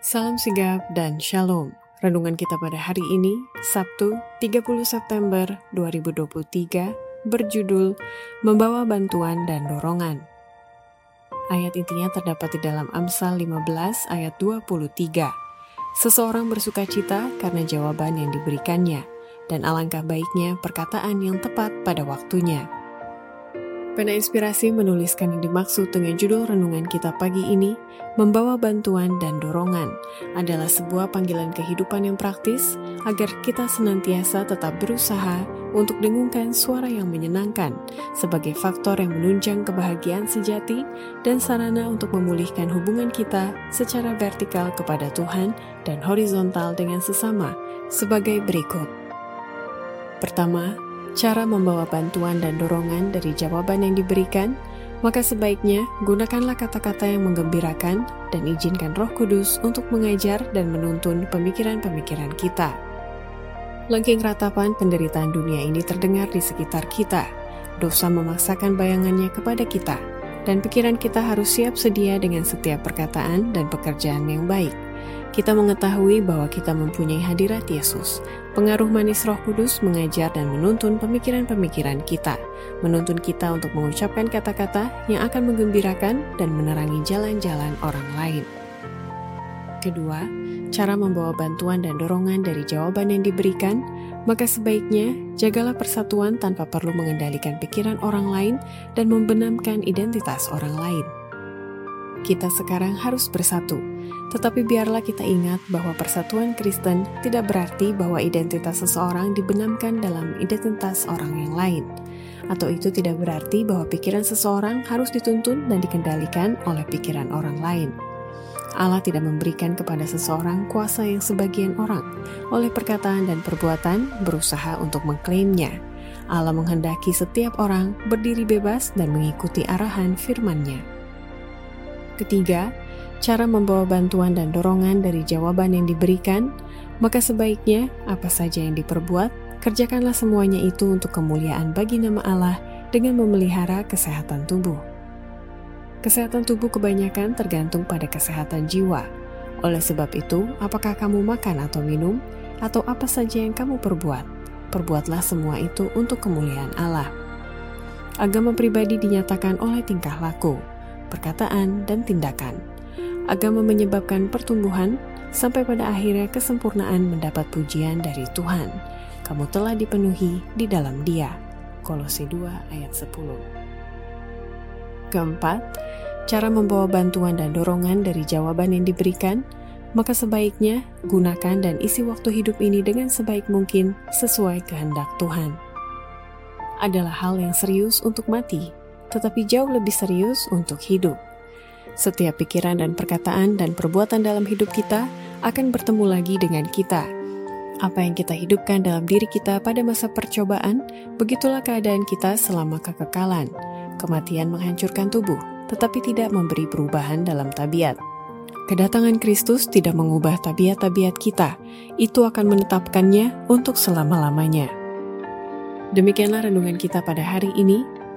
Salam sigap dan shalom. Renungan kita pada hari ini, Sabtu 30 September 2023, berjudul Membawa Bantuan dan Dorongan. Ayat intinya terdapat di dalam Amsal 15 ayat 23. Seseorang bersuka cita karena jawaban yang diberikannya, dan alangkah baiknya perkataan yang tepat pada waktunya. Pena Inspirasi menuliskan yang dimaksud dengan judul renungan kita pagi ini, membawa bantuan dan dorongan, adalah sebuah panggilan kehidupan yang praktis agar kita senantiasa tetap berusaha untuk dengungkan suara yang menyenangkan sebagai faktor yang menunjang kebahagiaan sejati dan sarana untuk memulihkan hubungan kita secara vertikal kepada Tuhan dan horizontal dengan sesama sebagai berikut. Pertama, cara membawa bantuan dan dorongan dari jawaban yang diberikan, maka sebaiknya gunakanlah kata-kata yang menggembirakan dan izinkan Roh Kudus untuk mengajar dan menuntun pemikiran-pemikiran kita. Lengking ratapan penderitaan dunia ini terdengar di sekitar kita. Dosa memaksakan bayangannya kepada kita, dan pikiran kita harus siap sedia dengan setiap perkataan dan pekerjaan yang baik kita mengetahui bahwa kita mempunyai hadirat Yesus. Pengaruh manis Roh Kudus mengajar dan menuntun pemikiran-pemikiran kita, menuntun kita untuk mengucapkan kata-kata yang akan menggembirakan dan menerangi jalan-jalan orang lain. Kedua, cara membawa bantuan dan dorongan dari jawaban yang diberikan, maka sebaiknya jagalah persatuan tanpa perlu mengendalikan pikiran orang lain dan membenamkan identitas orang lain. Kita sekarang harus bersatu tetapi biarlah kita ingat bahwa persatuan Kristen tidak berarti bahwa identitas seseorang dibenamkan dalam identitas orang yang lain. Atau itu tidak berarti bahwa pikiran seseorang harus dituntun dan dikendalikan oleh pikiran orang lain. Allah tidak memberikan kepada seseorang kuasa yang sebagian orang oleh perkataan dan perbuatan berusaha untuk mengklaimnya. Allah menghendaki setiap orang berdiri bebas dan mengikuti arahan firman-Nya. Ketiga, cara membawa bantuan dan dorongan dari jawaban yang diberikan, maka sebaiknya apa saja yang diperbuat, kerjakanlah semuanya itu untuk kemuliaan bagi nama Allah dengan memelihara kesehatan tubuh. Kesehatan tubuh kebanyakan tergantung pada kesehatan jiwa. Oleh sebab itu, apakah kamu makan atau minum, atau apa saja yang kamu perbuat, perbuatlah semua itu untuk kemuliaan Allah. Agama pribadi dinyatakan oleh tingkah laku, perkataan, dan tindakan agama menyebabkan pertumbuhan sampai pada akhirnya kesempurnaan mendapat pujian dari Tuhan. Kamu telah dipenuhi di dalam Dia. Kolose 2 ayat 10. Keempat, cara membawa bantuan dan dorongan dari jawaban yang diberikan, maka sebaiknya gunakan dan isi waktu hidup ini dengan sebaik mungkin sesuai kehendak Tuhan. Adalah hal yang serius untuk mati, tetapi jauh lebih serius untuk hidup. Setiap pikiran dan perkataan dan perbuatan dalam hidup kita akan bertemu lagi dengan kita. Apa yang kita hidupkan dalam diri kita pada masa percobaan, begitulah keadaan kita selama kekekalan. Kematian menghancurkan tubuh, tetapi tidak memberi perubahan dalam tabiat. Kedatangan Kristus tidak mengubah tabiat-tabiat kita, itu akan menetapkannya untuk selama-lamanya. Demikianlah renungan kita pada hari ini.